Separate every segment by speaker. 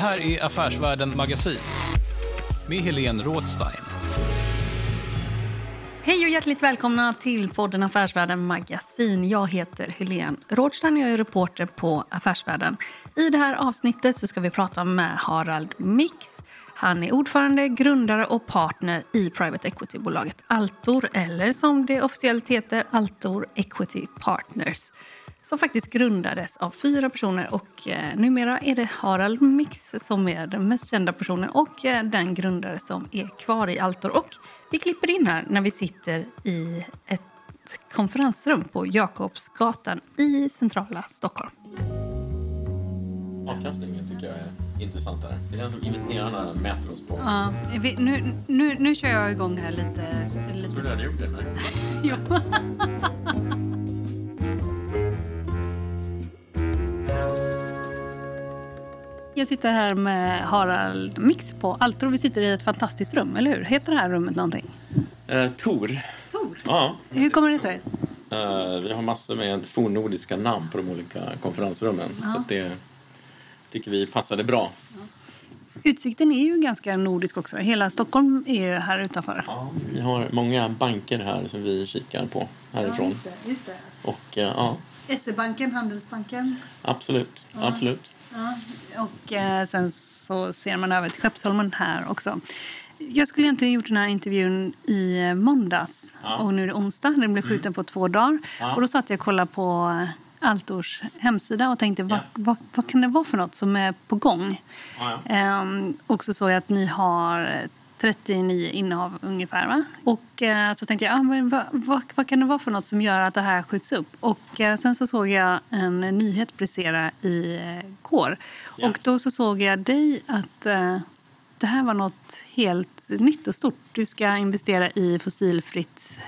Speaker 1: Här är Affärsvärlden Magasin med Helene Rådstein.
Speaker 2: Hej och hjärtligt välkomna till podden Affärsvärlden Magasin. Jag heter Helene Rådstein och jag är reporter på Affärsvärlden. I det här avsnittet så ska vi prata med Harald Mix. Han är ordförande, grundare och partner i private equity-bolaget Altor eller som det officiellt heter Altor Equity Partners som faktiskt grundades av fyra personer. Och eh, Numera är det Harald Mix som är den mest kända personen och eh, den grundare som är kvar i Altor. Och vi klipper in här när vi sitter i ett konferensrum på Jakobsgatan i centrala Stockholm.
Speaker 3: Avkastningen tycker jag är intressantare. Det är den som investerarna mäter oss på.
Speaker 2: Ja, vi, nu, nu, nu kör jag igång här lite.
Speaker 3: Jag tror du
Speaker 2: lite.
Speaker 3: hade gjort det med.
Speaker 2: Jag sitter här med Harald Mix på Altor. Vi sitter i ett fantastiskt rum, eller hur? Heter det här rummet någonting?
Speaker 3: Eh, Tor.
Speaker 2: Tor.
Speaker 3: Ja.
Speaker 2: Hur kommer det sig?
Speaker 3: Eh, vi har massor med fornnordiska namn på de olika konferensrummen. Så att det tycker vi passade bra.
Speaker 2: Utsikten är ju ganska nordisk också. Hela Stockholm är ju här utanför.
Speaker 3: Ja, vi har många banker här som vi kikar på härifrån.
Speaker 2: Just det.
Speaker 3: Och eh, ja,
Speaker 2: SE-banken, Handelsbanken.
Speaker 3: Absolut. Absolut.
Speaker 2: Ja, och eh, sen så ser man över till Skeppsholmen här också. Jag skulle egentligen gjort den här intervjun i eh, måndags
Speaker 3: Ja.
Speaker 2: och nu är det onsdag. Den blev skjuten på två dagar.
Speaker 3: Ja.
Speaker 2: Och då satt jag och kollade på eh, Altors hemsida och tänkte vad,
Speaker 3: Ja.
Speaker 2: vad, vad kan det vara för något som är på gång?
Speaker 3: Ja, ja.
Speaker 2: Ehm, och så såg jag att ni har 39 innehav ungefär. Va? Och eh, så tänkte jag, ah, men vad, vad, vad kan det vara för något som gör att det här skjuts upp? Och eh, sen så såg jag en nyhet brisera i eh, går.
Speaker 3: Ja.
Speaker 2: Och då så såg jag dig att eh, det här var något helt nytt och stort. Du ska investera i fossilfritt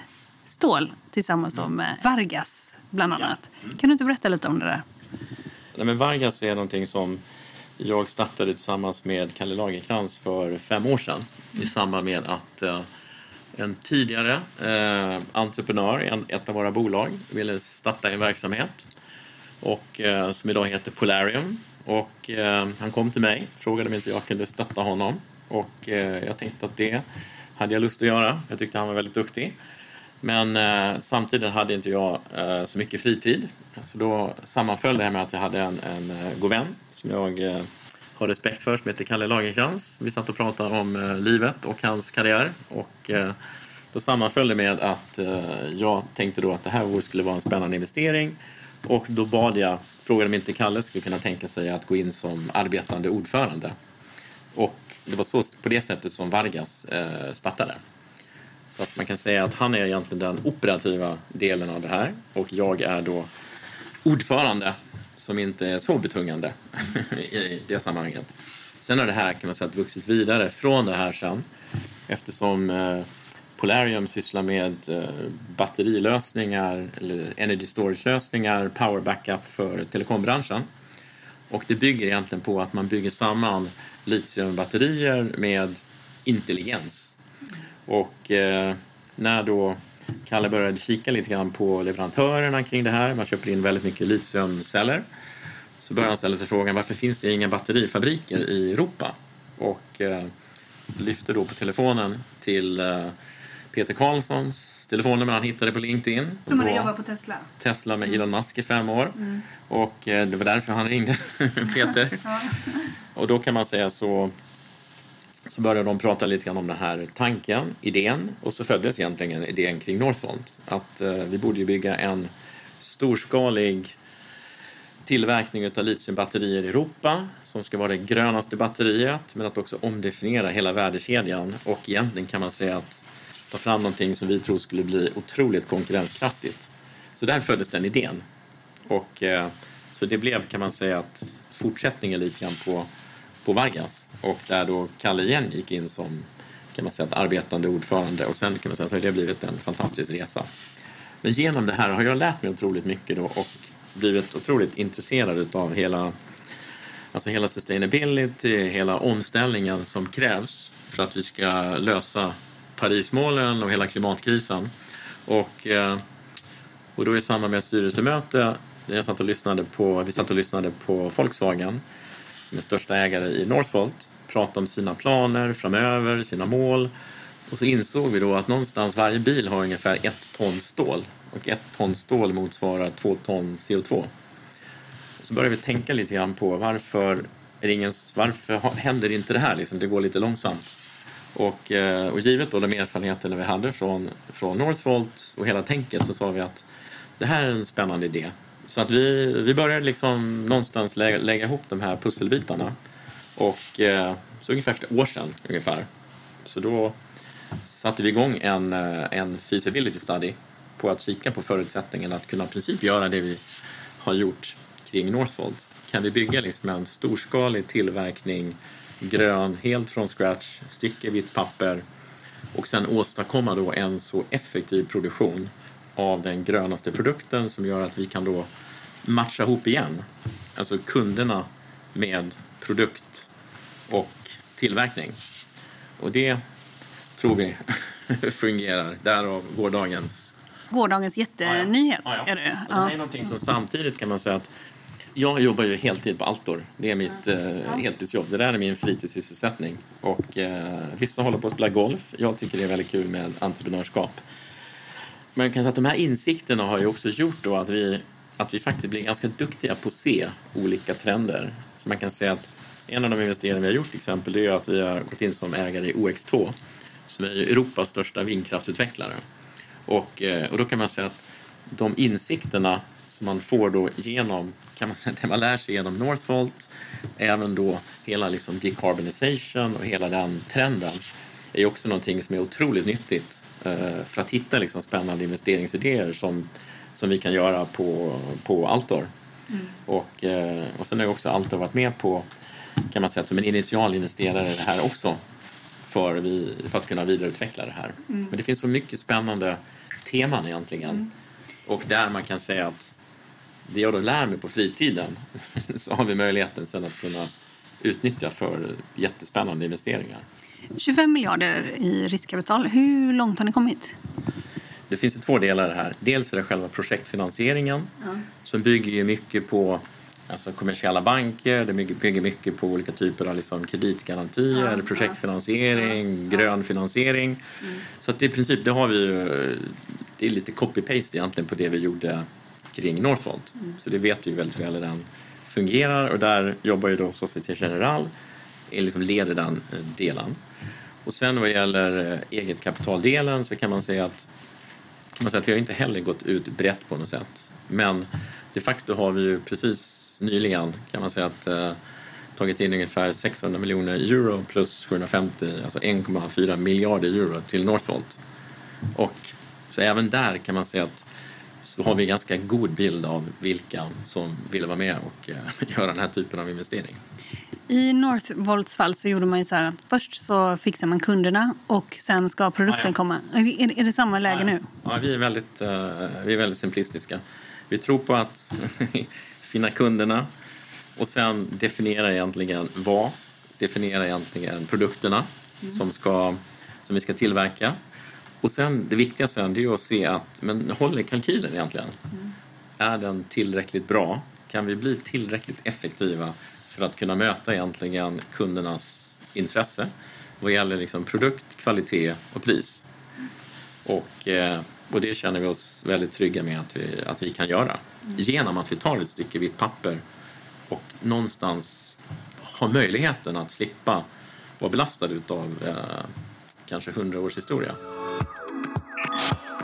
Speaker 2: stål tillsammans då med Vargas bland annat. Kan du inte berätta lite om det där?
Speaker 3: Nej, men Vargas är någonting som jag startade tillsammans med Kalle Lagerkrans för fem år sedan i samband med att eh, en tidigare eh, entreprenör i ett av våra bolag ville starta en verksamhet och, eh, som idag heter Polarium. Och, eh, han kom till mig frågade om inte jag kunde stötta honom och eh, jag tänkte att det hade jag lust att göra. Jag tyckte han var väldigt duktig. Men eh, samtidigt hade inte jag eh, så mycket fritid. Så då sammanföll det här med att jag hade en, en eh, god vän som jag eh, har respekt för som heter Kalle Lagerkrans. Vi satt och pratade om eh, livet och hans karriär. Och, eh, då sammanföll det med att eh, jag tänkte då att det här skulle vara en spännande investering. Och då bad jag, frågade om inte Kalle skulle kunna tänka sig att gå in som arbetande ordförande. Och det var så, på det sättet som Vargas eh, startade. Så att man kan säga att han är egentligen den operativa delen av det här och jag är då ordförande som inte är så betungande i det sammanhanget. Sen har det här kan man säga vuxit vidare från det här sen eftersom eh, Polarium sysslar med eh, batterilösningar eller energy storage-lösningar, power backup för telekombranschen. Och det bygger egentligen på att man bygger samman litiumbatterier med intelligens. Och eh, när då Kalle började kika lite grann på leverantörerna kring det här, man köper in väldigt mycket litiumceller, så började han ställa sig frågan varför finns det inga batterifabriker i Europa? Och eh, lyfte då på telefonen till eh, Peter Karlssons telefonnummer han hittade på LinkedIn.
Speaker 2: Som hade jobbat på Tesla.
Speaker 3: Tesla med Elon Musk i fem år. Och eh, det var därför han ringde Peter. Och då kan man säga så, så började de prata lite grann om den här tanken, idén. Och så föddes egentligen idén kring Northvolt. Att eh, vi borde ju bygga en storskalig tillverkning av litiumbatterier i Europa som ska vara det grönaste batteriet men att också omdefiniera hela värdekedjan och egentligen kan man säga att ta fram någonting som vi tror skulle bli otroligt konkurrenskraftigt. Så där föddes den idén. Och, eh, så det blev kan man säga att fortsättningen lite grann på, på Vargas och där då Kalle igen gick in som kan man säga arbetande ordförande och sen kan man säga att har det blivit en fantastisk resa. Men genom det här har jag lärt mig otroligt mycket då och blivit otroligt intresserad av hela, alltså hela sustainability, hela omställningen som krävs för att vi ska lösa Parismålen och hela klimatkrisen. Och, eh, och då i samband med ett styrelsemöte, jag satt och lyssnade på, vi satt och lyssnade på Volkswagen som är största ägare i Northvolt, prata om sina planer framöver, sina mål. Och så insåg vi då att någonstans varje bil har ungefär ett ton stål och ett ton stål motsvarar två ton CO2. Och så började vi tänka lite grann på varför, är det ingen, varför händer inte det här? Liksom, det går lite långsamt. Och, eh, och givet då de erfarenheterna vi hade från, från Northvolt och hela tänket så sa vi att det här är en spännande idé. Så att vi, vi började liksom någonstans lägga, lägga ihop de här pusselbitarna. Och eh, så ungefär efter ett år sedan ungefär. Så då satte vi igång en, eh, en feasibility study på att kika på förutsättningen att kunna i princip göra det vi har gjort kring Northvolt. Kan vi bygga liksom en storskalig tillverkning, grön, helt från scratch, stycke vitt papper och sen åstadkomma då en så effektiv produktion av den grönaste produkten som gör att vi kan då matcha ihop igen. Alltså kunderna med produkt och tillverkning. Och det tror vi fungerar. Därav gårdagens...
Speaker 2: Gårdagens jättenyhet
Speaker 3: Ja, ja.
Speaker 2: är det.
Speaker 3: Och det här är någonting som samtidigt kan man säga att jag jobbar ju heltid på Altor. Det är mitt eh, heltidsjobb. Det där är min fritidssysselsättning. Och eh, vissa håller på att spela golf. Jag tycker det är väldigt kul med entreprenörskap. Men kan säga att de här insikterna har ju också gjort då att vi, att vi faktiskt blir ganska duktiga på att se olika trender. Så man kan säga att en av de investeringar vi har gjort till exempel det är att vi har gått in som ägare i OX2 som är Europas största vindkraftsutvecklare. Och, eh, och då kan man säga att de insikterna som man får då genom, kan man säga, det man lär sig genom Northvolt, även då hela liksom decarbonization och hela den trenden är ju också någonting som är otroligt nyttigt för att hitta liksom spännande investeringsidéer som, som vi kan göra på, på Altor. Och, eh, och sen har också Altor varit med på, kan man säga, som en initialinvesterare i det här också för, vi, för att kunna vidareutveckla det här. Men det finns så mycket spännande teman egentligen. Och där man kan säga att det jag då lär mig på fritiden så har vi möjligheten sen att kunna utnyttja för jättespännande investeringar.
Speaker 2: 25 miljarder i riskkapital. Hur långt har ni kommit?
Speaker 3: Det finns ju två delar i det här. Dels är det själva projektfinansieringen som bygger ju mycket på alltså kommersiella banker, det bygger, mycket på olika typer av liksom kreditgarantier, projektfinansiering, grön finansiering. Så att i princip, det har vi ju, det är lite copy-paste egentligen på det vi gjorde kring Northvolt. Så det vet vi ju väldigt väl hur den fungerar och där jobbar ju då Société Générale, är liksom leder den eh, delen. Och sen vad gäller eh, eget kapitaldelen så kan man säga att kan man säga att vi har inte heller gått ut brett på något sätt. Men de facto har vi ju precis nyligen kan man säga att eh, tagit in ungefär 600 miljoner euro plus 750, alltså 1,4 miljarder euro till Northvolt. Och så även där kan man säga att så har vi ganska god bild av vilka som vill vara med och eh, göra den här typen av investering.
Speaker 2: I Northvolts fall så gjorde man ju så här att först så fixar man kunderna och sen ska produkten
Speaker 3: Ja, ja.
Speaker 2: komma. Är, det- är det samma läge nu?
Speaker 3: Ja, vi är väldigt, eh, vi är väldigt simplistiska. Vi tror på att finna kunderna och sen definiera egentligen vad, definiera egentligen produkterna som, ska, som vi ska tillverka. Och sen det viktiga sen det är ju att se att, men håller kalkylen egentligen? Är den tillräckligt bra? Kan vi bli tillräckligt effektiva för att kunna möta egentligen kundernas intresse vad gäller liksom produkt, kvalitet och pris? Och, eh, och det känner vi oss väldigt trygga med att vi, att vi kan göra. Genom att vi tar ett stycke vitt papper och någonstans har möjligheten att slippa vara belastad utav eh, kanske hundra års historia.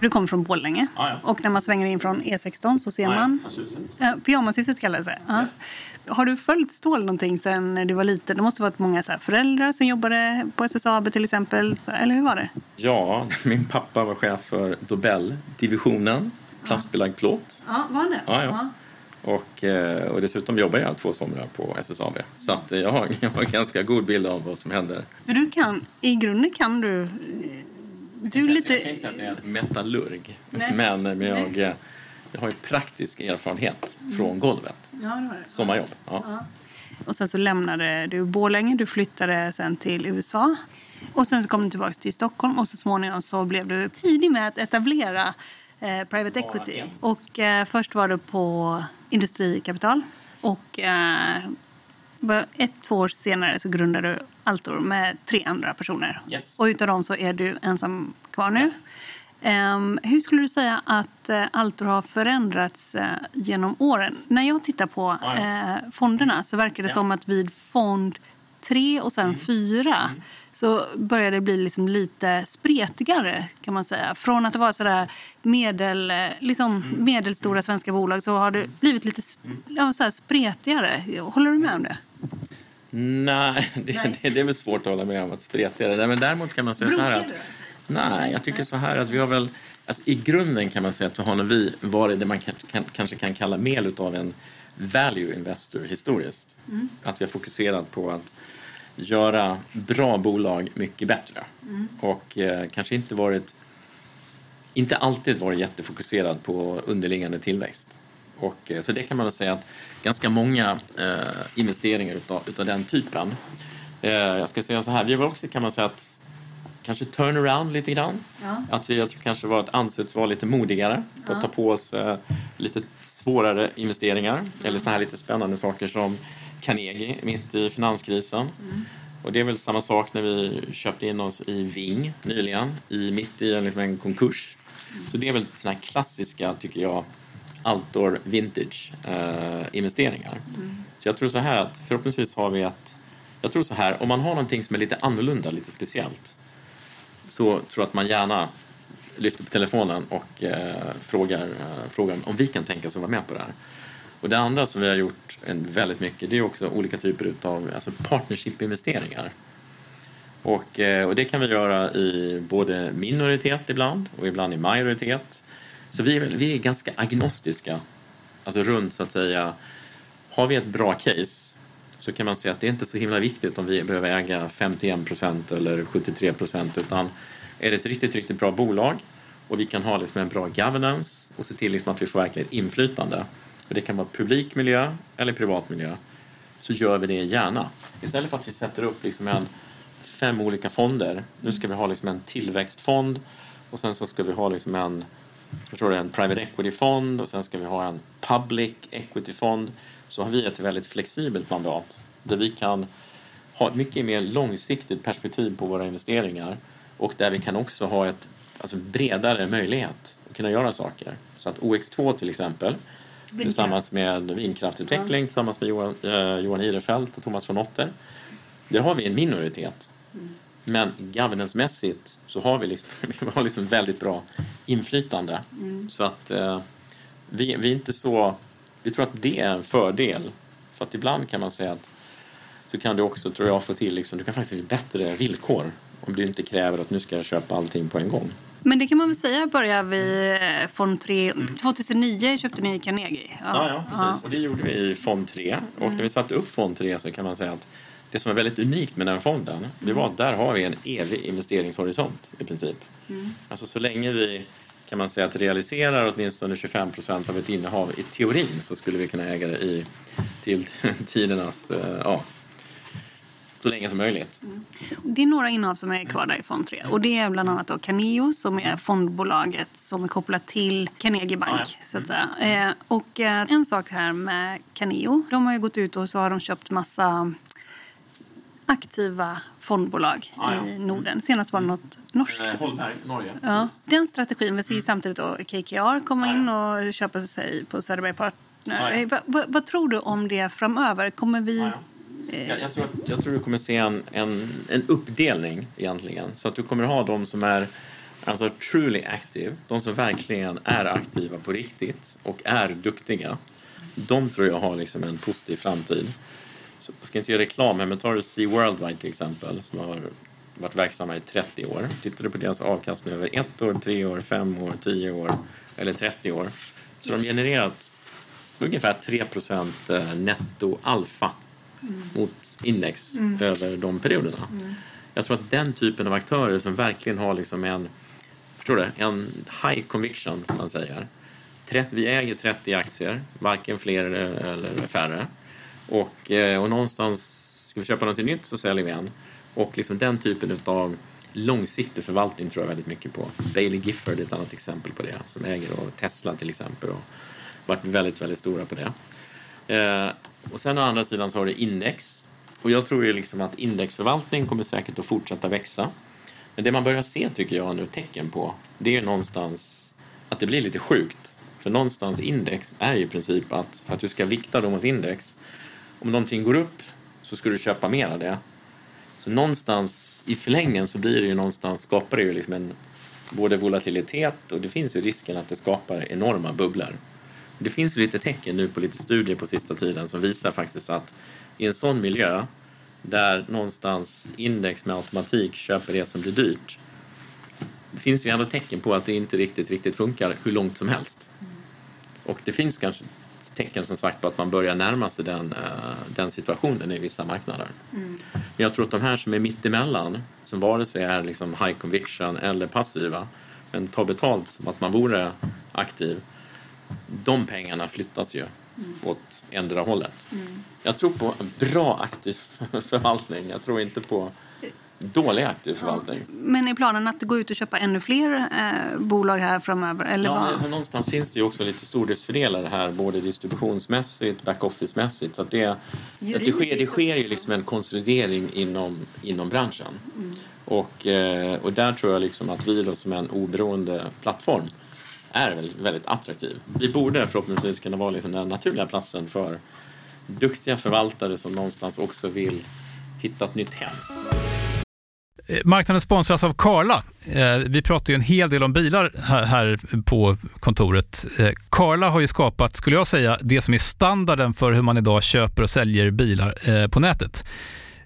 Speaker 2: Du kommer från Borlänge.
Speaker 3: Ja, ja.
Speaker 2: Och när man svänger in från E16 så ser
Speaker 3: ja.
Speaker 2: man...
Speaker 3: Pyjamashuset.
Speaker 2: Ja, pyjamashuset kallas det. Ja. Har du följt Stål någonting sen du var liten? Det måste ha varit många så här föräldrar som jobbade på SSAB till exempel. Eller hur var det?
Speaker 3: Ja, min pappa var chef för Dobell-divisionen, plastbelagd plåt.
Speaker 2: Ja, var det?
Speaker 3: Ja, ja. Och, eh, och dessutom jobbar jag två somrar på SSAB. Så att eh, jag har, jag har en ganska god bild av vad som händer.
Speaker 2: Så du kan, i grunden kan du... Du
Speaker 3: Jag
Speaker 2: lite...
Speaker 3: kan inte säga att jag är en metallurg,
Speaker 2: Nej.
Speaker 3: men, men jag, jag har ju praktisk erfarenhet från golvet.
Speaker 2: Ja, det det.
Speaker 3: Sommarjobb. Ja.
Speaker 2: Och sen så lämnade du Borlänge, du flyttade sen till USA. Och sen så kom du tillbaka till Stockholm och så småningom så blev du tidig med att etablera eh, private equity.
Speaker 3: ja.
Speaker 2: Och eh, först var du på Industrikapital och eh, ett, två år senare så grundade du Altor med tre andra personer.
Speaker 3: Yes.
Speaker 2: Och utav dem så är du ensam kvar nu. Ehm, hur skulle du säga att uh, Altor har förändrats eh, genom åren? När jag tittar på eh, fonderna så verkar det
Speaker 3: Ja.
Speaker 2: som att vid fond tre och sen fyra så börjar det bli liksom lite spretigare kan man säga. Från att det var sådär medel, liksom medelstora svenska bolag så har det blivit lite ja, så spretigare. Håller du med om det?
Speaker 3: Nej, det,
Speaker 2: Nej.
Speaker 3: Det, det är väl svårt att hålla med om att spretigare. Nej, men däremot kan man säga så här att... Nej, jag tycker så här att vi har väl... Alltså, I grunden kan man säga att så har nog vi varit det man kan, kan, kanske kan kalla mer utav en value investor historiskt. Att vi har fokuserat på att göra bra bolag mycket bättre. Och eh, kanske inte varit inte alltid varit jättefokuserad på underliggande tillväxt. Och, eh, så det kan man väl säga att ganska många eh, investeringar utav, utav den typen. Eh, jag ska säga så här, vi har också kan man säga att kanske turn around lite grann.
Speaker 2: Ja.
Speaker 3: Att vi alltså kanske var ett ansetts vara lite modigare på att ta på oss eh, lite svårare investeringar eller såna här lite spännande saker som Carnegie mitt i finanskrisen. Och det är väl samma sak när vi köpte in oss i Ving nyligen, i, mitt i en, liksom en konkurs. Så det är väl såna här klassiska, tycker jag, outdoor vintage eh, investeringar. Så jag tror så här att förhoppningsvis har vi ett... Jag tror så här, om man har någonting som är lite annorlunda, lite speciellt så tror jag att man gärna lyfter på telefonen och eh, frågar, eh, frågar om vi kan tänka oss att vara med på det här. Och det andra som vi har gjort väldigt mycket det är också olika typer av alltså partnership-investeringar. Och, eh, och det kan vi göra i både minoritet ibland och ibland i majoritet. Så vi är, vi är ganska agnostiska. Alltså runt så att säga, har vi ett bra case så kan man säga att det är inte så himla viktigt om vi behöver äga 51 procent eller 73 procent utan är det ett riktigt, riktigt bra bolag och vi kan ha liksom en bra governance och se till liksom att vi får verkligen inflytande. Och det kan vara publik miljö eller privat miljö. Så gör vi det gärna. Istället för att vi sätter upp liksom en fem olika fonder. Nu ska vi ha liksom en tillväxtfond och sen så ska vi ha liksom en, förstår du, en private equity-fond och sen ska vi ha en public equity-fond. Så har vi ett väldigt flexibelt mandat där vi kan ha ett mycket mer långsiktigt perspektiv på våra investeringar och där vi kan också ha ett alltså, bredare möjlighet att kunna göra saker. Så att OX2 till exempel tillsammans med vindkraftutveckling tillsammans med Johan, eh, Johan Ihrefeldt och Thomas von Otter. Där har vi en minoritet. Men governance-mässigt så har vi liksom, vi har liksom väldigt bra inflytande. Så att eh, vi, vi är inte så... Vi tror att det är en fördel. För att ibland kan man säga att så kan du också, tror jag, få till liksom, du kan faktiskt bättre villkor om du inte kräver att nu ska jag köpa allting på en gång.
Speaker 2: Men det kan man väl säga börjar vi från tre... 2009 köpte ni Carnegie.
Speaker 3: Ja, ja, precis. Och det gjorde vi i fond 3. Och när vi satte upp fond 3 så kan man säga att det som är väldigt unikt med den fonden, det var att där har vi en evig investeringshorisont i princip. Alltså så länge vi kan man säga att realiserar åtminstone 25 procent av ett innehav i teorin så skulle vi kunna äga det i till tidernas, eh, ja, så länge som möjligt.
Speaker 2: Det är några innehav som är kvar där i fond 3. Och det är bland annat då Carneo som är fondbolaget som är kopplat till Carnegie Bank.
Speaker 3: Ja, ja.
Speaker 2: Så att säga. Eh, och eh, en sak här med Carneo. De har ju gått ut och så har de köpt massa aktiva fondbolag
Speaker 3: Ja, ja.
Speaker 2: i Norden. Senast var det något norskt.
Speaker 3: Eh, Holberg, Norge.
Speaker 2: Ja, den strategin. Vi ser samtidigt då KKR komma
Speaker 3: Ja,
Speaker 2: in och köpa sig på Söderberg Partner.
Speaker 3: Ja, ja.
Speaker 2: Eh, vad- vad- vad tror du om det framöver? Kommer vi...
Speaker 3: Jag, jag, tror att, jag tror du kommer se en, en, en uppdelning egentligen. Så att du kommer ha de som är alltså truly active, de som verkligen är aktiva på riktigt och är duktiga. De tror jag har liksom en positiv framtid. Så jag ska inte göra reklam här, men tar du Sea Worldwide till exempel som har varit verksamma i 30 år. Tittar du på deras avkastning över ett år, tre år, fem år, tio år eller 30 år så har de genererat ungefär 3 eh, netto alfa mot index över de perioderna. Jag tror att den typen av aktörer som verkligen har liksom en, förstår du, en high conviction som man säger. Vi äger 30 aktier, varken fler eller färre. Och, eh, och någonstans, ska vi köpa något nytt så säljer vi en. Och liksom den typen av långsiktig förvaltning tror jag väldigt mycket på. Bailey Gifford är ett annat exempel på det, som äger Tesla till exempel och varit väldigt, väldigt stora på det. Och sen å andra sidan så har du index. Och jag tror ju liksom att indexförvaltning kommer säkert att fortsätta växa. Men det man börjar se, tycker jag, nu tecken på, det är ju någonstans att det blir lite sjukt. För någonstans index är ju i princip att för att du ska vikta dem mot index, om någonting går upp så ska du köpa mer av det. Så någonstans i förlängningen så blir det ju någonstans, skapar det ju liksom en både volatilitet och det finns ju risken att det skapar enorma bubblor. Det finns lite tecken nu på lite studier på sista tiden som visar faktiskt att i en sån miljö där någonstans index med automatik köper det som blir dyrt. Det finns ju ändå tecken på att det inte riktigt, riktigt funkar hur långt som helst. Och det finns kanske tecken som sagt på att man börjar närma sig den, eh, den situationen i vissa marknader. Men jag tror att de här som är mittemellan, som vare sig är liksom high conviction eller passiva, men tar betalt som att man vore aktiv, de pengarna flyttas ju åt ändra hållet. Jag tror på en bra aktiv förvaltning. Jag tror inte på dålig aktiv förvaltning.
Speaker 2: Men är planen att gå ut och köpa ännu fler eh, bolag här framöver? Eller
Speaker 3: Ja, alltså, någonstans finns det ju också lite stordriftsfördelare här, både distributionsmässigt, backoffice-mässigt. Så det, att det, sker, det sker ju liksom en konsolidering inom, inom branschen. Och, eh, och där tror jag liksom att vi då som en oberoende plattform är väldigt, väldigt attraktiv. Vi borde förhoppningsvis kunna vara liksom den naturliga platsen för duktiga förvaltare som någonstans också vill hitta ett nytt hem.
Speaker 1: Eh, marknaden sponsras av Karla. Eh, vi pratar ju en hel del om bilar här på kontoret. Eh, Karla har ju skapat, skulle jag säga, det som är standarden för hur man idag köper och säljer bilar på nätet.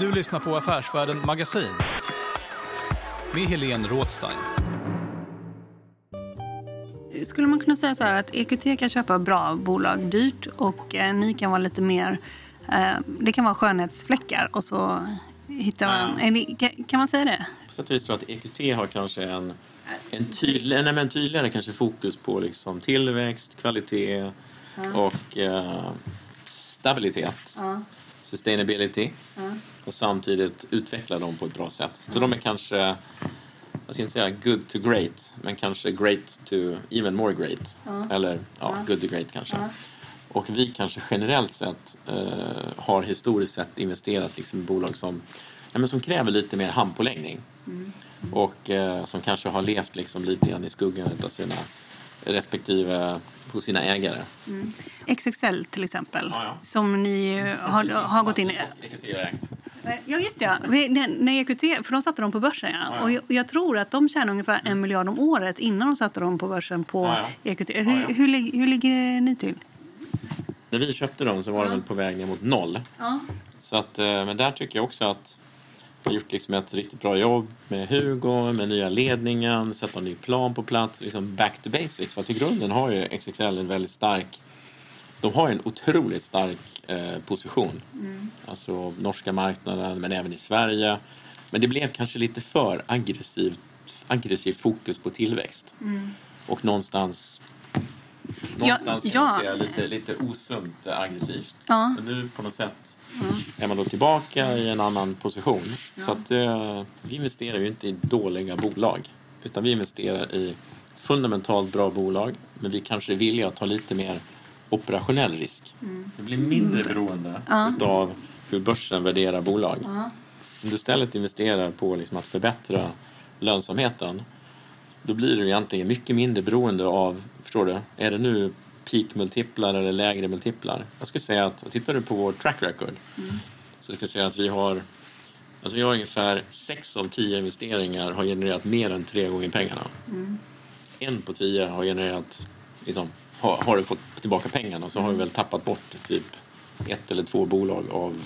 Speaker 1: Du lyssnar på Affärsvärlden Magasin med Helene Rådstein.
Speaker 2: Skulle man kunna säga så här att EQT kan köpa bra bolag dyrt och eh, ni kan vara lite mer... Eh, det kan vara skönhetsfläckar och så hittar man... Ja. kan man säga det?
Speaker 3: På sätt och vis tror jag att EQT har kanske en, en, tydlig, nej, men tydligare kanske fokus på liksom tillväxt, kvalitet ja. och eh, stabilitet. Ja. Sustainability och samtidigt utveckla dem på ett bra sätt. Så de är kanske, jag ska inte säga good to great, men kanske great to even more great. Eller ja, good to great kanske. Och vi kanske generellt sett eh, har historiskt sett investerat liksom i bolag som, ja, men som kräver lite mer handpåläggning. Mm. Och eh, som kanske har levt liksom lite grann i skuggan av sina respektive hos sina ägare. Mm.
Speaker 2: XXL till exempel, ja, ja. som ni har, har gått in i.
Speaker 3: EQT-ägt.
Speaker 2: Ja, just ja. När EQT, för de satte dem på börsen. Ja. ja. Och jag, jag, tror att de tjänar ungefär en miljard om året innan de satte dem på börsen på ja, EQT. Hur, hur, hur, hur, ligger ni till?
Speaker 3: När vi köpte dem så var de väl på väg ner mot noll. Så att, eh, men där tycker jag också att har gjort liksom ett riktigt bra jobb med Hugo, med nya ledningen, sätta en ny plan på plats, liksom back to basics. För att i grunden har ju XXL en väldigt stark de har en otroligt stark eh, position. Mm. Alltså norska marknaden men även i Sverige. Men det blev kanske lite för aggressivt, aggressivt fokus på tillväxt. Mm. Och någonstans Någonstans ja, kan man säga lite, lite osunt aggressivt. Ja. Men nu på något sätt mm. är man då tillbaka i en annan position. Ja. Så att eh, vi investerar ju inte i dåliga bolag. Utan vi investerar i fundamentalt bra bolag. Men vi kanske är villiga att ta lite mer operationell risk. Mm. Du blir mindre beroende ja. av hur börsen värderar bolag. Ja. Om du istället investerar på liksom att förbättra lönsamheten då blir du egentligen mycket mindre beroende av, förstår du, är det nu peak-multiplar eller lägre multiplar? Jag skulle säga att, tittar du på vår track record mm. så jag säga att vi har Alltså vi har ungefär 6 av 10 investeringar har genererat mer än tre gånger pengarna. Mm. En på 10 har genererat liksom, har, har du fått tillbaka pengarna så har du väl tappat bort typ ett eller två bolag av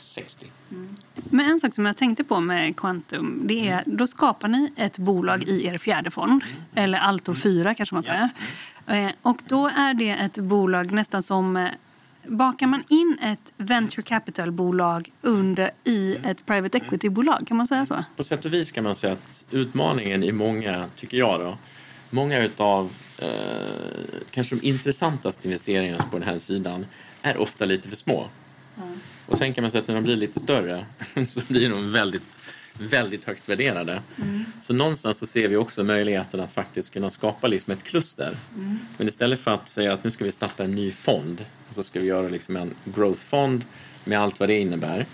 Speaker 3: 60. Mm.
Speaker 2: Men en sak som jag tänkte på med Quantum, det är då skapar ni ett bolag i er fjärde fond, mm. eller Altor 4 kanske man säger. Ja. Och då är det ett bolag nästan som eh, Bakar man in ett venture capital-bolag under i ett private equity-bolag? Kan man säga så?
Speaker 3: På sätt och vis kan man säga att utmaningen i många, tycker jag då, många utav eh, kanske de intressantaste investeringarna på den här sidan är ofta lite för små. Mm. Och sen kan man säga att när de blir lite större så blir de väldigt, väldigt högt värderade. Mm. Så någonstans så ser vi också möjligheten att faktiskt kunna skapa liksom ett kluster. Mm. Men istället för att säga att nu ska vi starta en ny fond och så ska vi göra liksom en growth-fond med allt vad det innebär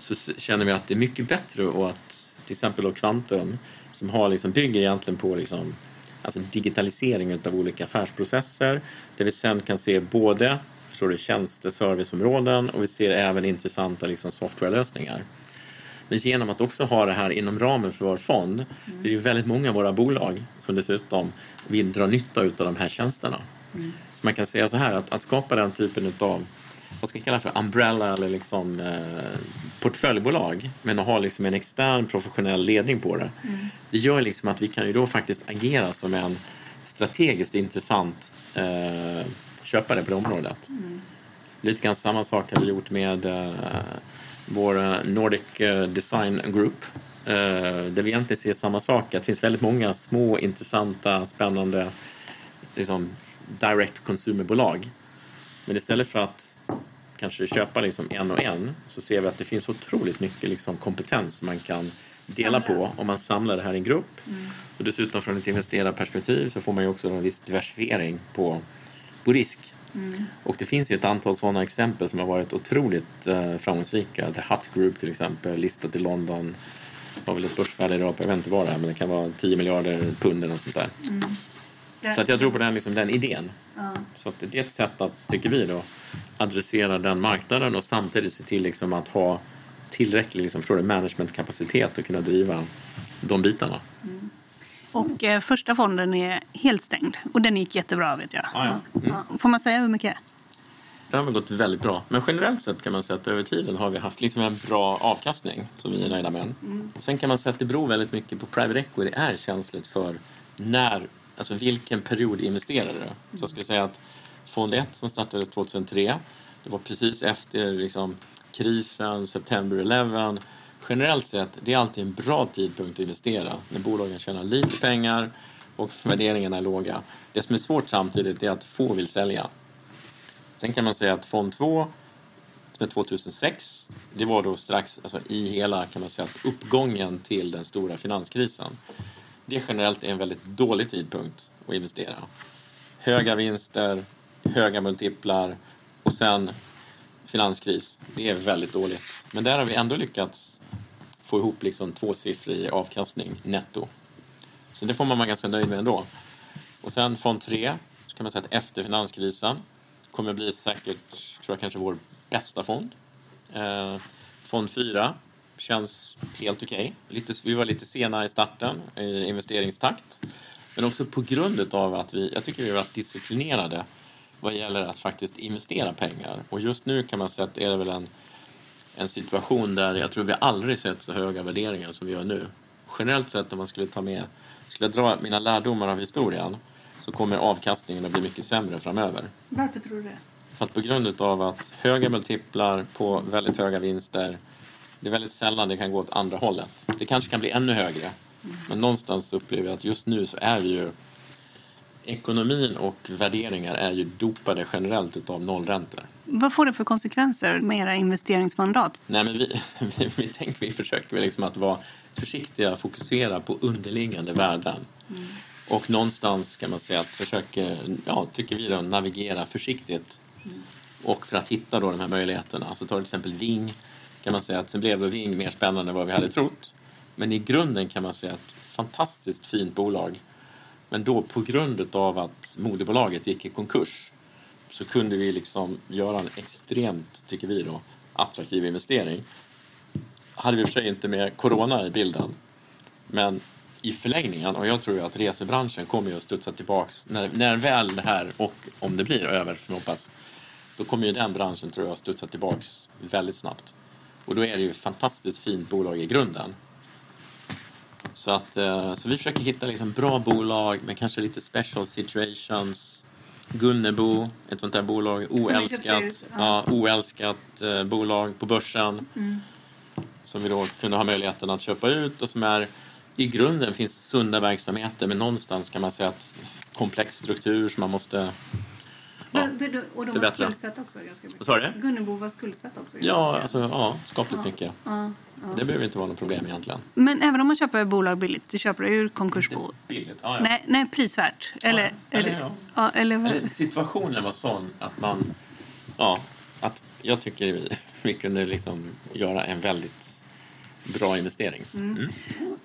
Speaker 3: så s- känner vi att det är mycket bättre och att till exempel då Quantum som har liksom, bygger egentligen på liksom, alltså digitalisering av olika affärsprocesser där vi sen kan se både förstår du, tjänste serviceområden och vi ser även intressanta liksom, softwarelösningar. Men genom att också ha det här inom ramen för vår fond det är det ju väldigt många av våra bolag som dessutom vill dra nytta av de här tjänsterna. Så man kan säga så här att, att skapa den typen av vad ska jag kalla för umbrella eller liksom eh, portföljbolag men att ha liksom en extern professionell ledning på det. Det gör liksom att vi kan ju då faktiskt agera som en strategiskt intressant eh, köpare på det området. Lite grann samma sak har vi gjort med eh, vår eh, Nordic eh, Design Group. Eh, där vi egentligen ser samma sak. Att det finns väldigt många små, intressanta, spännande liksom, direct consumer-bolag. Men istället för att kanske köpa liksom en och en så ser vi att det finns otroligt mycket liksom kompetens man kan dela på om man samlar det här i en grupp. Och dessutom från ett investerarperspektiv så får man ju också en viss diversifiering på, på risk. Och det finns ju ett antal sådana exempel som har varit otroligt eh, framgångsrika. The Hut Group till exempel, listat i London. Har väl ett börsvärde idag på, jag vet inte vad det är, men det kan vara 10 miljarder pund eller något sånt där. Så att jag tror på den, liksom, den idén. Så att det är ett sätt att, tycker vi då, adressera den marknaden och samtidigt se till liksom, att ha tillräcklig liksom, managementkapacitet och kunna driva de bitarna.
Speaker 2: Och eh, första fonden är helt stängd. Och den gick jättebra vet jag.
Speaker 3: Ja, ja.
Speaker 2: Ja. Får man säga hur mycket?
Speaker 3: Det har väl gått väldigt bra. Men generellt sett kan man säga att över tiden har vi haft liksom en bra avkastning som vi är nöjda med. Sen kan man säga att det beror väldigt mycket på private equity är känsligt för när, alltså vilken period investerar du? Så jag skulle säga att Fond 1 som startades 2003, det var precis efter liksom, krisen, September 11. Generellt sett, det är alltid en bra tidpunkt att investera när bolagen tjänar lite pengar och värderingarna är låga. Det som är svårt samtidigt är att få vill sälja. Sen kan man säga att fond 2 som är 2006, det var då strax alltså i hela kan man säga, att uppgången till den stora finanskrisen. Det generellt är en väldigt dålig tidpunkt att investera. Höga vinster, höga multiplar och sen finanskris. Det är väldigt dåligt. Men där har vi ändå lyckats få ihop liksom tvåsiffrig avkastning netto. Så det får man vara ganska nöjd med ändå. Och sen fond 3, så kan man säga att efter finanskrisen kommer bli säkert, tror jag, kanske vår bästa fond. Eh, fond 4 känns helt okej. Okay. vi var lite sena i starten i investeringstakt. Men också på grund av att vi, jag tycker vi har varit disciplinerade vad gäller att faktiskt investera pengar. Och just nu kan man säga att det är väl en, en situation där jag tror vi aldrig sett så höga värderingar som vi gör nu. Generellt sett om man skulle ta med, skulle jag dra mina lärdomar av historien så kommer avkastningen att bli mycket sämre framöver.
Speaker 2: Varför tror du det?
Speaker 3: För att på grund av att höga multiplar på väldigt höga vinster, det är väldigt sällan det kan gå åt andra hållet. Det kanske kan bli ännu högre. Men någonstans upplever jag att just nu så är vi ju ekonomin och värderingar är ju dopade generellt utav nollräntor.
Speaker 2: Vad får det för konsekvenser med era investeringsmandat?
Speaker 3: Nej, men vi, vi, vi, tänker, vi försöker liksom att vara försiktiga, fokusera på underliggande värden. Och någonstans kan man säga att försöker, ja, tycker vi då, navigera försiktigt. Och för att hitta då de här möjligheterna. Så tar till exempel Ving, kan man säga att sen blev då Ving mer spännande än vad vi hade trott. Men i grunden kan man säga att fantastiskt fint bolag. Men då på grund av att moderbolaget gick i konkurs så kunde vi liksom göra en extremt, tycker vi då, attraktiv investering. Hade vi i och för sig inte med corona i bilden. Men i förlängningen, och jag tror ju att resebranschen kommer ju att studsa tillbaks när, när väl det här, och om det blir över, för hoppas, då kommer ju den branschen tror jag att studsa tillbaks väldigt snabbt. Och då är det ju ett fantastiskt fint bolag i grunden. Så, att, eh, så vi försöker hitta liksom bra bolag med kanske lite special situations. Gunnebo, ett sånt där bolag, oälskat,
Speaker 2: ut,
Speaker 3: ja. oälskat eh, bolag på börsen. Som vi då kunde ha möjligheten att köpa ut och som är i grunden finns sunda verksamheter men någonstans kan man säga att komplex struktur som man måste Ja.
Speaker 2: Och de
Speaker 3: var
Speaker 2: skuldsatta också ganska mycket.
Speaker 3: Du?
Speaker 2: Gunnebo var skuldsatt också.
Speaker 3: Ja, alltså, ja skapligt mycket.
Speaker 2: Ja,
Speaker 3: Det behöver inte vara något problem egentligen.
Speaker 2: Men även om man köper bolag billigt, du köper det ur konkursbo.
Speaker 3: Billigt, ja, ja.
Speaker 2: Nej, nej, prisvärt. Eller,
Speaker 3: Ja, eller
Speaker 2: eller,
Speaker 3: ja.
Speaker 2: ja, eller,
Speaker 3: situationen var sån att man... Ja, att jag tycker vi, vi kunde liksom göra en väldigt bra investering. Mm.
Speaker 2: Och,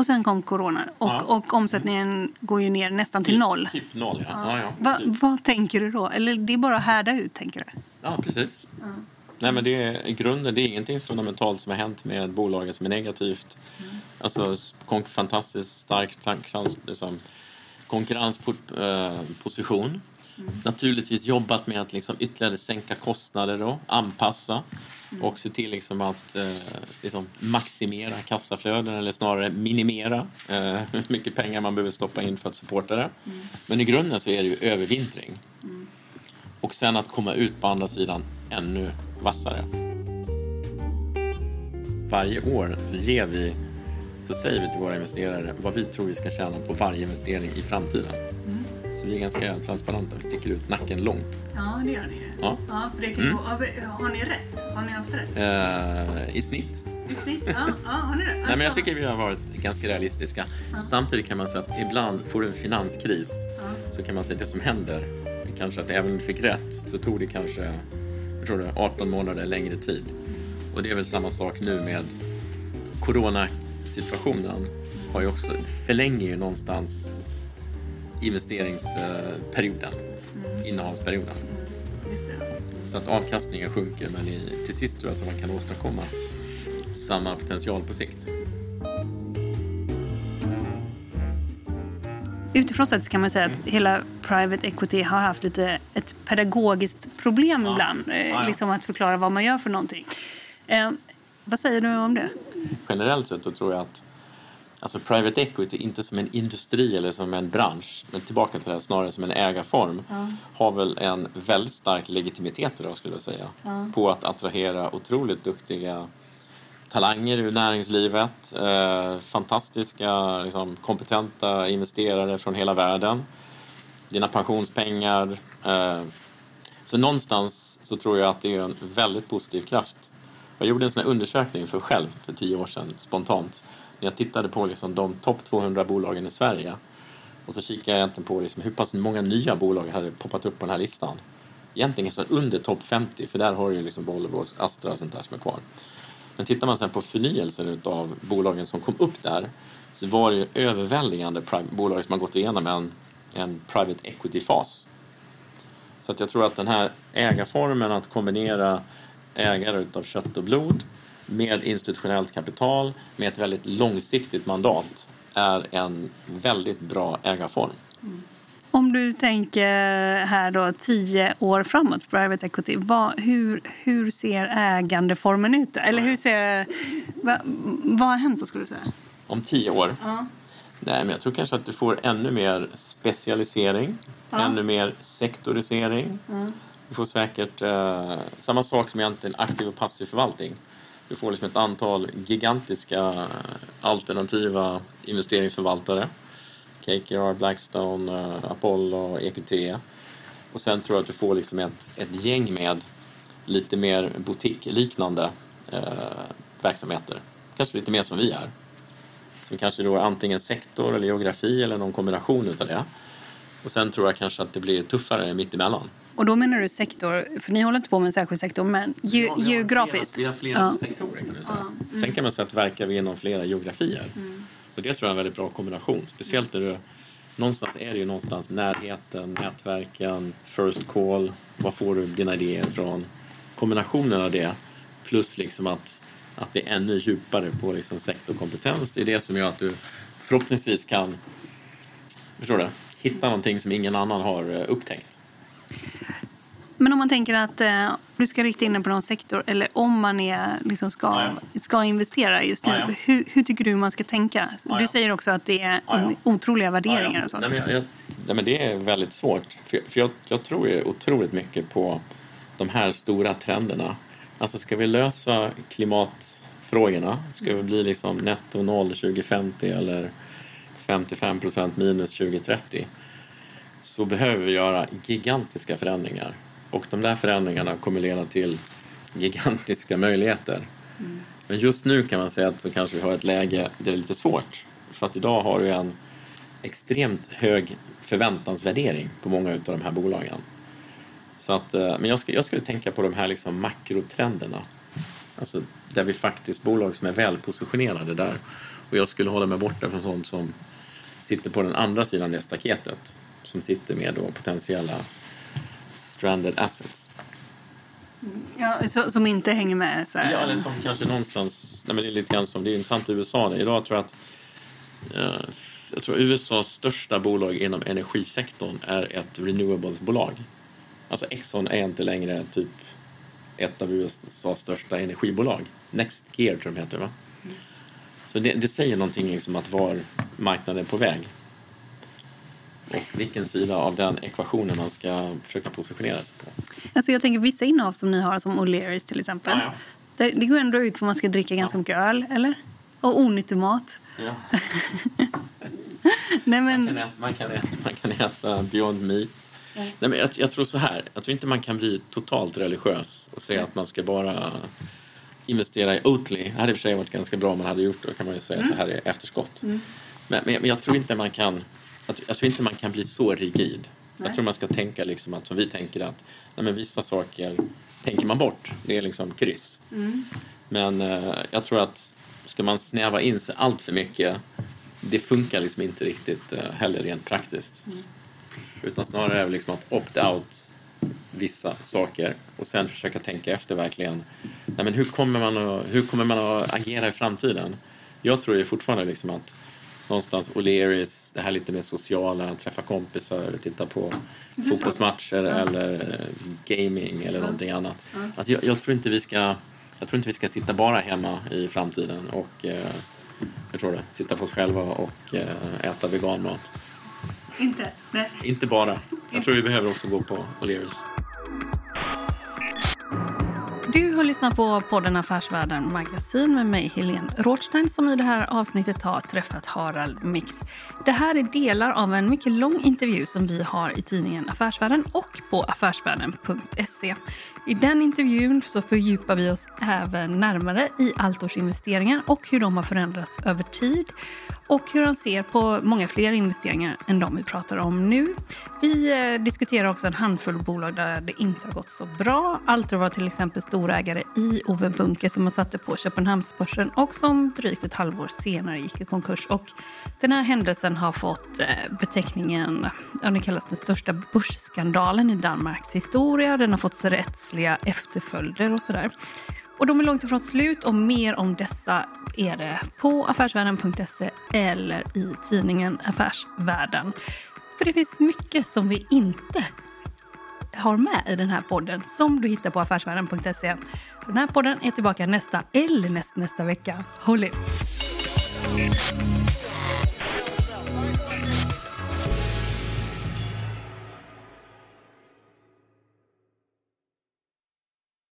Speaker 2: och sen kom corona och,
Speaker 3: Ja.
Speaker 2: och omsättningen går ju ner nästan till noll.
Speaker 3: Typ noll, ja. ja. ja,
Speaker 2: Va,
Speaker 3: typ.
Speaker 2: vad tänker du då? Eller det är bara att härda ut, tänker du?
Speaker 3: Ja, precis. Nej, men det är, I grunden det är ingenting fundamentalt som har hänt med bolaget som är negativt. Alltså kon- fantastiskt stark liksom, konkurrensposition. Naturligtvis jobbat med att liksom ytterligare sänka kostnader och anpassa och se till liksom att eh, liksom maximera kassaflöden eller snarare minimera eh, hur mycket pengar man behöver stoppa in för att supporta det. Men i grunden så är det ju övervintring. Och sen att komma ut på andra sidan ännu vassare. Varje år så ger vi, så säger vi till våra investerare vad vi tror vi ska tjäna på varje investering i framtiden. Så vi är ganska transparenta, vi sticker ut nacken långt.
Speaker 2: Ja, det gör ni ju.
Speaker 3: Ja.
Speaker 2: Ja, för det kan
Speaker 3: Mm.
Speaker 2: gå, har ni rätt? Har ni haft rätt?
Speaker 3: Eh, I snitt.
Speaker 2: I snitt? Ja, ja har ni rätt?
Speaker 3: Nej, men jag
Speaker 2: Alltså-
Speaker 3: tycker vi har varit ganska realistiska. Samtidigt kan man säga att ibland får du en finanskris så kan man säga att det som händer kanske att även om du fick rätt så tog det kanske jag tror det, 18 månader längre tid. Och det är väl samma sak nu med coronasituationen har ju också, förlänger ju någonstans investeringsperioden, innehavsperioden.
Speaker 2: Just det.
Speaker 3: Så att avkastningen sjunker men i, till sist tror jag att man kan åstadkomma samma potential på sikt.
Speaker 2: Utifrån sett kan man säga att hela private equity har haft lite ett pedagogiskt problem
Speaker 3: Ja.
Speaker 2: ibland. eh,
Speaker 3: Ja, ja.
Speaker 2: Liksom att förklara vad man gör för någonting. Eh, vad säger du om det?
Speaker 3: generellt sett tror jag att alltså private equity, inte som en industri eller som en bransch, men tillbaka till det här, snarare som en ägarform, har väl en väldigt stark legitimitet idag skulle jag säga. På att attrahera otroligt duktiga talanger ur näringslivet, eh, fantastiska, liksom, kompetenta investerare från hela världen, dina pensionspengar. Eh, så någonstans så tror jag att det är en väldigt positiv kraft. Jag gjorde en sån undersökning för själv för tio år sedan, spontant. Jag tittade på liksom de topp 200 bolagen i Sverige. Och så kikade jag egentligen på liksom hur pass många nya bolag hade poppat upp på den här listan. Egentligen så under topp 50, för där har du ju liksom Volvo, och Astra och sånt där som är kvar. Men tittar man sen på förnyelsen av bolagen som kom upp där så var det ju överväldigande bolag som har gått igenom en, en private equity-fas. Så att jag tror att den här ägarformen att kombinera ägare utav kött och blod med institutionellt kapital med ett väldigt långsiktigt mandat är en väldigt bra ägarform.
Speaker 2: Om du tänker här då tio år framåt, private equity, vad, hur, hur ser ägandeformen ut? då? Eller hur ser, va, vad har hänt då skulle du säga?
Speaker 3: Om tio år? Nej, men jag tror kanske att du får ännu mer specialisering, ännu mer sektorisering. Du får säkert eh, samma sak som egentligen aktiv och passiv förvaltning. Du får liksom ett antal gigantiska alternativa investeringsförvaltare. KKR, Blackstone, eh, Apollo, EQT. Och sen tror jag att du får liksom ett, ett gäng med lite mer boutique-liknande eh, verksamheter. Kanske lite mer som vi är. Som kanske då är antingen sektor eller geografi eller någon kombination utav det. Och sen tror jag kanske att det blir tuffare mittemellan.
Speaker 2: Och då menar du sektor, för ni håller inte på med en särskild sektor, men ge,
Speaker 3: har- vi har
Speaker 2: geografiskt?
Speaker 3: Flera, vi har flera
Speaker 2: Ja.
Speaker 3: sektorer kan du säga. Sen kan man säga att verkar vi inom flera geografier. Och det tror jag är en väldigt bra kombination. Speciellt när du, någonstans är det ju någonstans närheten, nätverken, first call, var får du dina idéer ifrån? Kombinationen av det plus liksom att, att vi är ännu djupare på liksom sektorkompetens. Det är det som gör att du förhoppningsvis kan förstår du, hitta någonting som ingen annan har eh, upptäckt.
Speaker 2: Men om man tänker att eh, du ska rikta in dig på någon sektor eller om man är, liksom ska,
Speaker 3: Ja,
Speaker 2: ska investera just nu,
Speaker 3: ja.
Speaker 2: Hur, hur tycker du man ska tänka?
Speaker 3: Ja,
Speaker 2: Du säger också att det är
Speaker 3: Ja,
Speaker 2: otroliga värderingar och sånt.
Speaker 3: Nej, men, jag, jag, nej, men det är väldigt svårt. För, för jag, jag tror ju otroligt mycket på de här stora trenderna. Alltså ska vi lösa klimatfrågorna, ska vi bli liksom netto noll 2050 eller 55 procent minus 2030 så behöver vi göra gigantiska förändringar. Och de där förändringarna kommer leda till gigantiska möjligheter. Men just nu kan man säga att så kanske vi har ett läge där det är lite svårt. För att idag har du en extremt hög förväntansvärdering på många av de här bolagen. Så att, eh, men jag, skulle, jag skulle tänka på de här liksom makrotrenderna. Alltså där vi faktiskt, bolag som är välpositionerade där. Och jag skulle hålla mig borta från sånt som sitter på den andra sidan det staketet. Som sitter med då potentiella stranded assets.
Speaker 2: Ja, så, som inte hänger med? Så här.
Speaker 3: Ja, eller som kanske någonstans... Nej, men det är lite grann som, det är intressant i USA. Det. Idag tror jag att eh, jag tror USAs största bolag inom energisektorn är ett renewables-bolag. Alltså Exxon är inte längre typ ett av USAs största energibolag. Next Gear tror de heter va? Så det, det säger någonting liksom att var marknaden är på väg. Och vilken sida av den ekvationen man ska försöka positionera sig på.
Speaker 2: Alltså jag tänker vissa innehav som ni har, som O'Learys till exempel.
Speaker 3: Ja,
Speaker 2: Det, det går ändå ut på att man ska dricka ganska mycket öl, eller? Och onyttig mat.
Speaker 3: Ja.
Speaker 2: Nej,
Speaker 3: Man, kan
Speaker 2: men,
Speaker 3: äta, man, kan äta, man kan äta Beyond Meat. Nej, men jag, jag tror så här, jag tror inte man kan bli totalt religiös och säga att man ska bara investera i Oatly. Det hade i och för sig varit ganska bra om man hade gjort det, kan man ju säga så här i efterskott. Men, men, men jag tror inte man kan jag, jag tror inte man kan bli så rigid. Jag tror man ska tänka liksom att som vi tänker att nej, men vissa saker tänker man bort. Det är liksom kryss. Men eh, jag tror att ska man snäva in sig allt för mycket det funkar liksom inte riktigt eh, heller rent praktiskt. Utan snarare är det liksom att opt-out vissa saker och sen försöka tänka efter verkligen. Nej, men hur, kommer man att, hur kommer man att agera i framtiden? Jag tror ju fortfarande liksom att någonstans O'Learys, det här lite mer sociala, träffa kompisar, titta på fotbollsmatcher eller eh, gaming eller någonting annat. Alltså jag, jag, tror inte vi ska, jag tror inte vi ska sitta bara hemma i framtiden och eh, jag tror det, sitta på oss själva och eh, äta veganmat.
Speaker 2: inte? Nej.
Speaker 3: Inte bara. Jag tror vi behöver också gå på O'Learys.
Speaker 2: Har lyssnat på podden Affärsvärlden Magasin med mig, Helene Rothstein som i det här avsnittet har träffat Harald Mix. Det här är delar av en mycket lång intervju som vi har i tidningen Affärsvärlden och på affärsvärlden.se. I den intervjun så fördjupar vi oss även närmare i Altors investeringar och hur de har förändrats över tid och hur han ser på många fler investeringar än de vi pratar om nu. Vi eh, diskuterar också en handfull bolag där det inte har gått så bra. Altor var till exempel storägare i Ove Bunke som man satte på Köpenhamnsbörsen och som drygt ett halvår senare gick i konkurs. Och den här händelsen har fått eh, beteckningen, ja, den kallas den största börsskandalen i Danmarks historia. Den har fått rättsliga efterföljder och sådär. Och de är långt ifrån slut och mer om dessa är det på affärsvärlden.se eller i tidningen Affärsvärlden. För det finns mycket som vi inte har med i den här podden som du hittar på affärsvärlden.se. Den här podden är tillbaka nästa eller näst, nästa vecka. Håll ut!